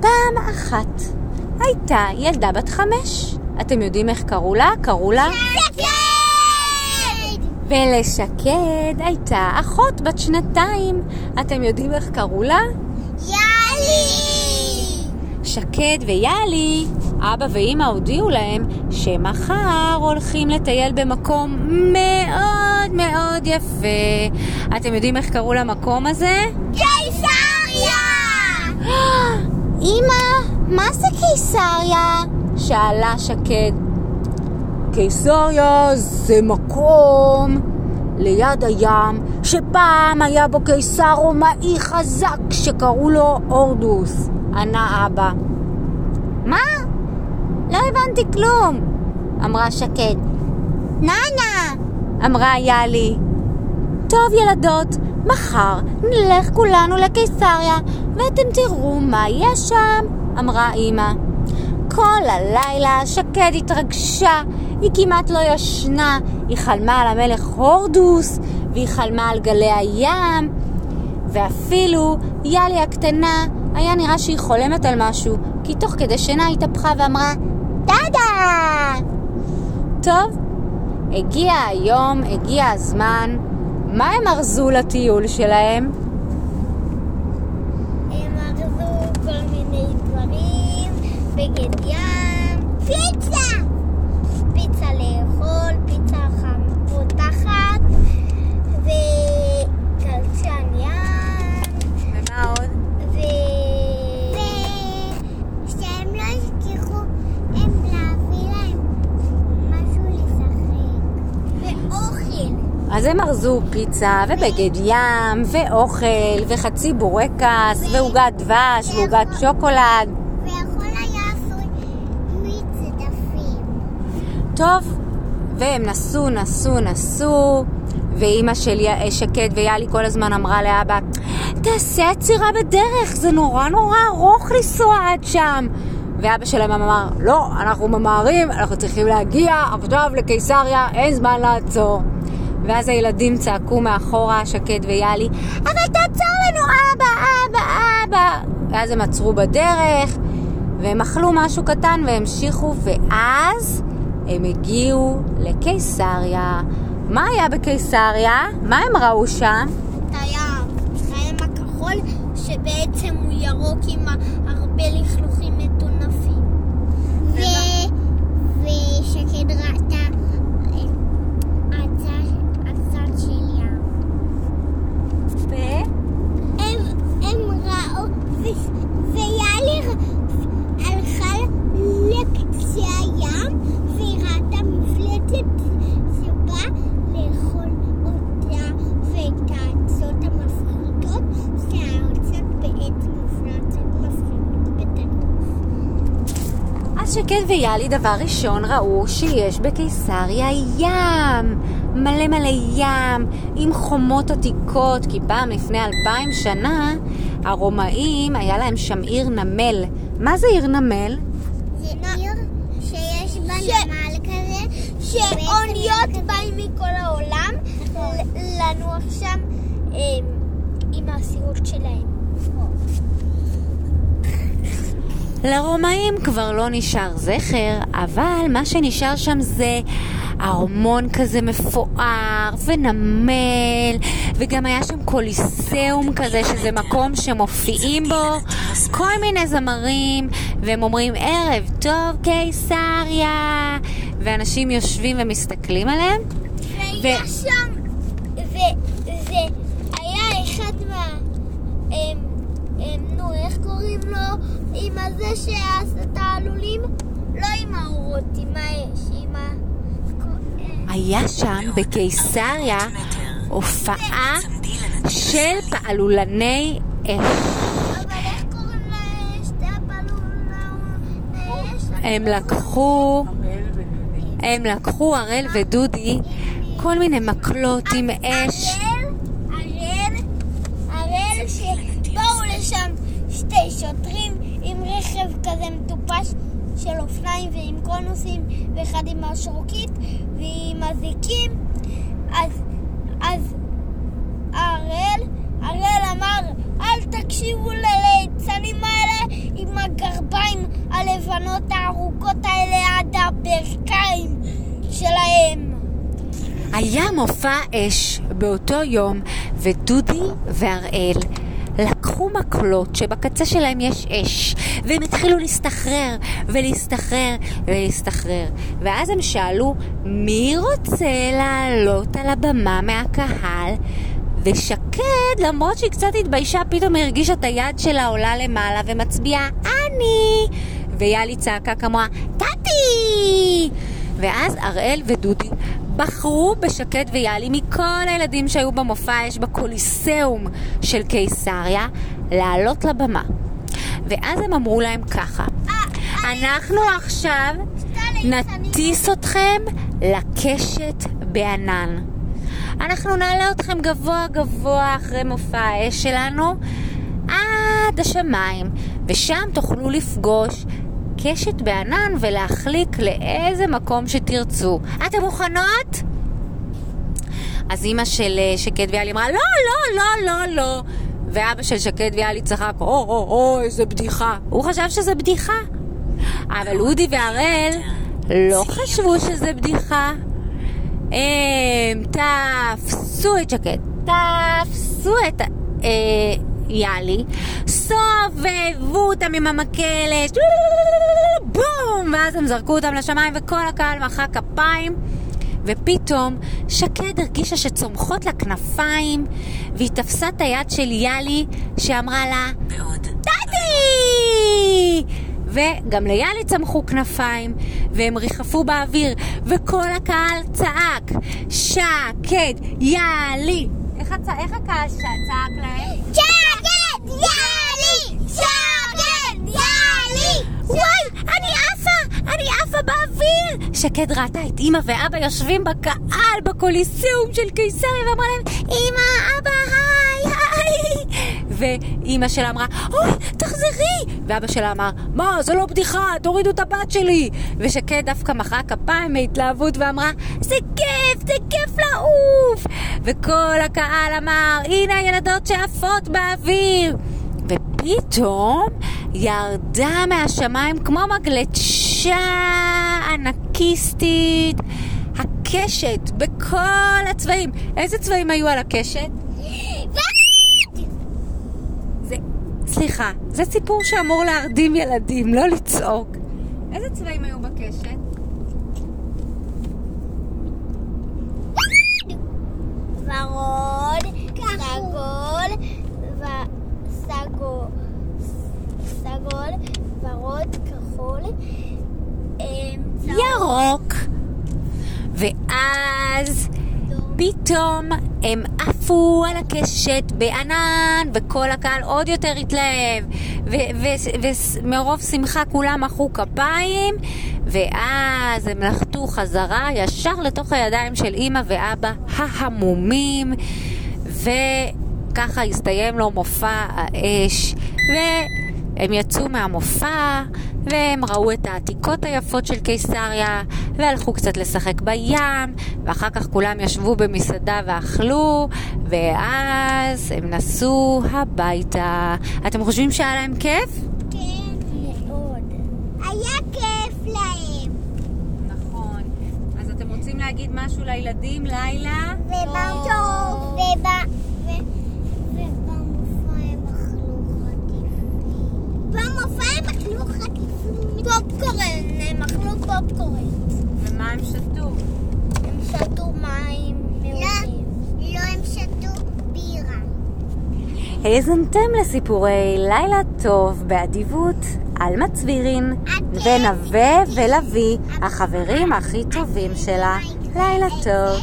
פעם אחת הייתה ילדה בת חמש. אתם יודעים איך קראו לה? קראו לה... שקד! ולשקד הייתה אחות בת שנתיים. אתם יודעים איך קראו לה? יאלי! שקד ויאלי, אבא ואימא הודיעו להם שמחר הולכים לטייל במקום מאוד מאוד יפה. אתם יודעים איך קראו למקום הזה? קיסריה! אמא, מה זה קיסריה? שאלה שקד. קיסריה זה מקום ליד הים שפעם היה בו קיסר רומאי חזק שקראו לו הורדוס, ענה אבא. מה? לא הבנתי כלום, אמרה שקד. ננה! אמרה יאלי. טוב ילדות, מחר נלך כולנו לקיסריה ואתם תראו מה יש שם, אמרה אמא. כל הלילה שקד התרגשה, היא כמעט לא ישנה, היא חלמה על המלך הורדוס והיא חלמה על גלי הים ואפילו יאלי הקטנה היה נראה שהיא חולמת על משהו כי תוך כדי שינה התהפכה ואמרה דדה! טוב, הגיע היום, הגיע הזמן. מה הם ארזו לטיול שלהם? הם ארזו כל מיני דברים, בגד ים, פיצה! פיצה לאכול, פיצה חם פותחת, וקלצ'ן ים, ומה עוד? ו... ושהם לא ישכחו הם להביא להם משהו לשחק. ואוכל. אז הם ארזו פיצה ובגד ים ואוכל וחצי בורקס ועוגת דבש ועוגת שוקולד. ויכול היה עשוי מצדפים. טוב, והם נסעו, נסעו, נסעו, ואימא של שקד ויאלי כל הזמן אמרה לאבא, תעשה עצירה בדרך, זה נורא נורא ארוך לנסוע עד שם. ואבא שלהם אמר, לא, אנחנו ממהרים, אנחנו צריכים להגיע עכשיו לקיסריה, אין זמן לעצור. ואז הילדים צעקו מאחורה, שקד ויאלי, אבל תעצור לנו, אבא, אבא, אבא. ואז הם עצרו בדרך, והם אכלו משהו קטן והמשיכו, ואז הם הגיעו לקיסריה. מה היה בקיסריה? מה הם ראו שם? את הים, הים הכחול, שבעצם הוא ירוק עם הרבה לכלוכים מטונפים. ו... ושקד ראתה הצד של ים. ו... הם, הם ראו, ו- ויאלי הלכה לקצה הים, והיא ראתה מפלצת שבאה לאכול אותה ואת האצות המפחידות, שהאצות בעצם מפלצת מפחידות בטנוף. שקד ויאלי דבר ראשון ראו שיש בקיסריה ים, מלא מלא ים, עם חומות עתיקות, כי פעם לפני אלפיים שנה הרומאים היה להם שם עיר נמל. מה זה עיר נמל? זה עיר שיש בה נמל כזה, שאוניות באים מכל העולם ל- לנוח שם אמ, עם הסירות שלהם. לרומאים כבר לא נשאר זכר, אבל מה שנשאר שם זה ארמון כזה מפואר ונמל, וגם היה שם קוליסאום כזה, שזה מקום שמופיעים בו כל מיני זמרים, והם אומרים ערב טוב קיסריה, ואנשים יושבים ומסתכלים עליהם. והיה שם, וזה היה אחד מה... אמ, אמ, נו, איך קוראים לו? עם הזה שעשה את העלולים? לא עם האורות, עם האש, עם ה... היה שם בקיסריה הופעה של פעלולני אש. הם לקחו, הם לקחו הראל ודודי כל מיני מקלות עם אש. הראל, הראל, הראל שבאו לשם שתי שוטרים כזה מטופש של אופניים ועם קונוסים ואחד עם השרוקית ועם הזיקים אז, אז הראל, הראל אמר אל תקשיבו לליצנים האלה האופנות הארוכות האלה עד הברכיים שלהם. היה מופע אש באותו יום, ודודי והראל לקחו מקלות שבקצה שלהם יש אש, והם התחילו להסתחרר ולהסתחרר ולהסתחרר. ואז הם שאלו, מי רוצה לעלות על הבמה מהקהל? ושקד, למרות שהיא קצת התביישה, פתאום הרגישה את היד שלה עולה למעלה ומצביעה, אני! ויאלי צעקה כמוה, טאטי! ואז הראל ודודי בחרו בשקד ויאלי מכל הילדים שהיו במופע האש בקוליסאום של קיסריה לעלות לבמה. ואז הם אמרו להם ככה, אנחנו עכשיו נטיס אתכם לקשת בענן. אנחנו נעלה אתכם גבוה גבוה אחרי מופע האש שלנו עד השמיים, ושם תוכלו לפגוש קשת בענן ולהחליק לאיזה מקום שתרצו. אתם מוכנות? אז אימא של אה, שקד ויאלי אמרה, לא, לא, לא, לא, לא. ואבא של שקד ויאלי צחק, או, או, או, איזה בדיחה. הוא חשב שזה בדיחה. אבל אודי והראל לא חשבו שזה בדיחה. הם תפסו את שקד, תפסו את אה, יאלי, סובבו אותם עם המקלת, בום! ואז הם זרקו אותם לשמיים וכל הקהל מחא כפיים. ופתאום שקד הרגישה שצומחות לה כנפיים, והיא תפסה את היד של יאלי, שאמרה לה, בעוד טאטי! וגם ליאלי צמחו כנפיים, והם ריחפו באוויר, וכל הקהל צעק, שקד, יאלי! איך, הצ... איך הקהל צעק להם? שקד! יאלי! שקד! יאלי! וואי, אני עפה! אני עפה באוויר! שקד ראתה את אימא ואבא יושבים בקהל בקוליסיום של קיסריה ואמרה להם, אימא, אבא, היי, היי! ואימא שלה אמרה, אוי, תחזרי! ואבא שלה אמר, מה, זה לא בדיחה, תורידו את הבת שלי! ושקד דווקא מחאה כפיים מהתלהבות ואמרה, זה כיף, זה כיף לעוף! וכל הקהל אמר, הנה הילדות שעפות באוויר! ופתאום ירדה מהשמיים כמו מגלשה ענקיסטית הקשת בכל הצבעים. איזה צבעים היו על הקשת? זה, סליחה, זה סיפור שאמור להרדים ילדים, לא לצעוק. איזה צבעים היו בקשת? ורוד, סגול, וסגול, סגול, ורוד, כחול, ירוק. ואז פתאום הם עפו על הקשת בענן, וכל הקהל עוד יותר התלהב, ומרוב שמחה כולם מחאו כפיים, ואז הם נחתו חזרה ישר לתוך הידיים של אימא ואבא ההמומים, וככה הסתיים לו מופע האש, והם יצאו מהמופע, והם ראו את העתיקות היפות של קיסריה, והלכו קצת לשחק בים, ואחר כך כולם ישבו במסעדה ואכלו, ואז הם נסעו הביתה. אתם חושבים שהיה להם כיף? כן, מאוד. היה כיף להם. נכון. אז אתם רוצים להגיד משהו לילדים? לילה? ובטוב, וב... ו- ובמופע הם אכלו חטיפים. במופע הם אכלו חטיפים. פופקורן, הם אכלו פופקורן. ומה הם שתו? הם שתו מים מעולים. לא, הם שתו בירה. האזנתם לסיפורי לילה טוב באדיבות עלמה צבירין ונווה ולוי, החברים הכי טובים שלה. לילה טוב.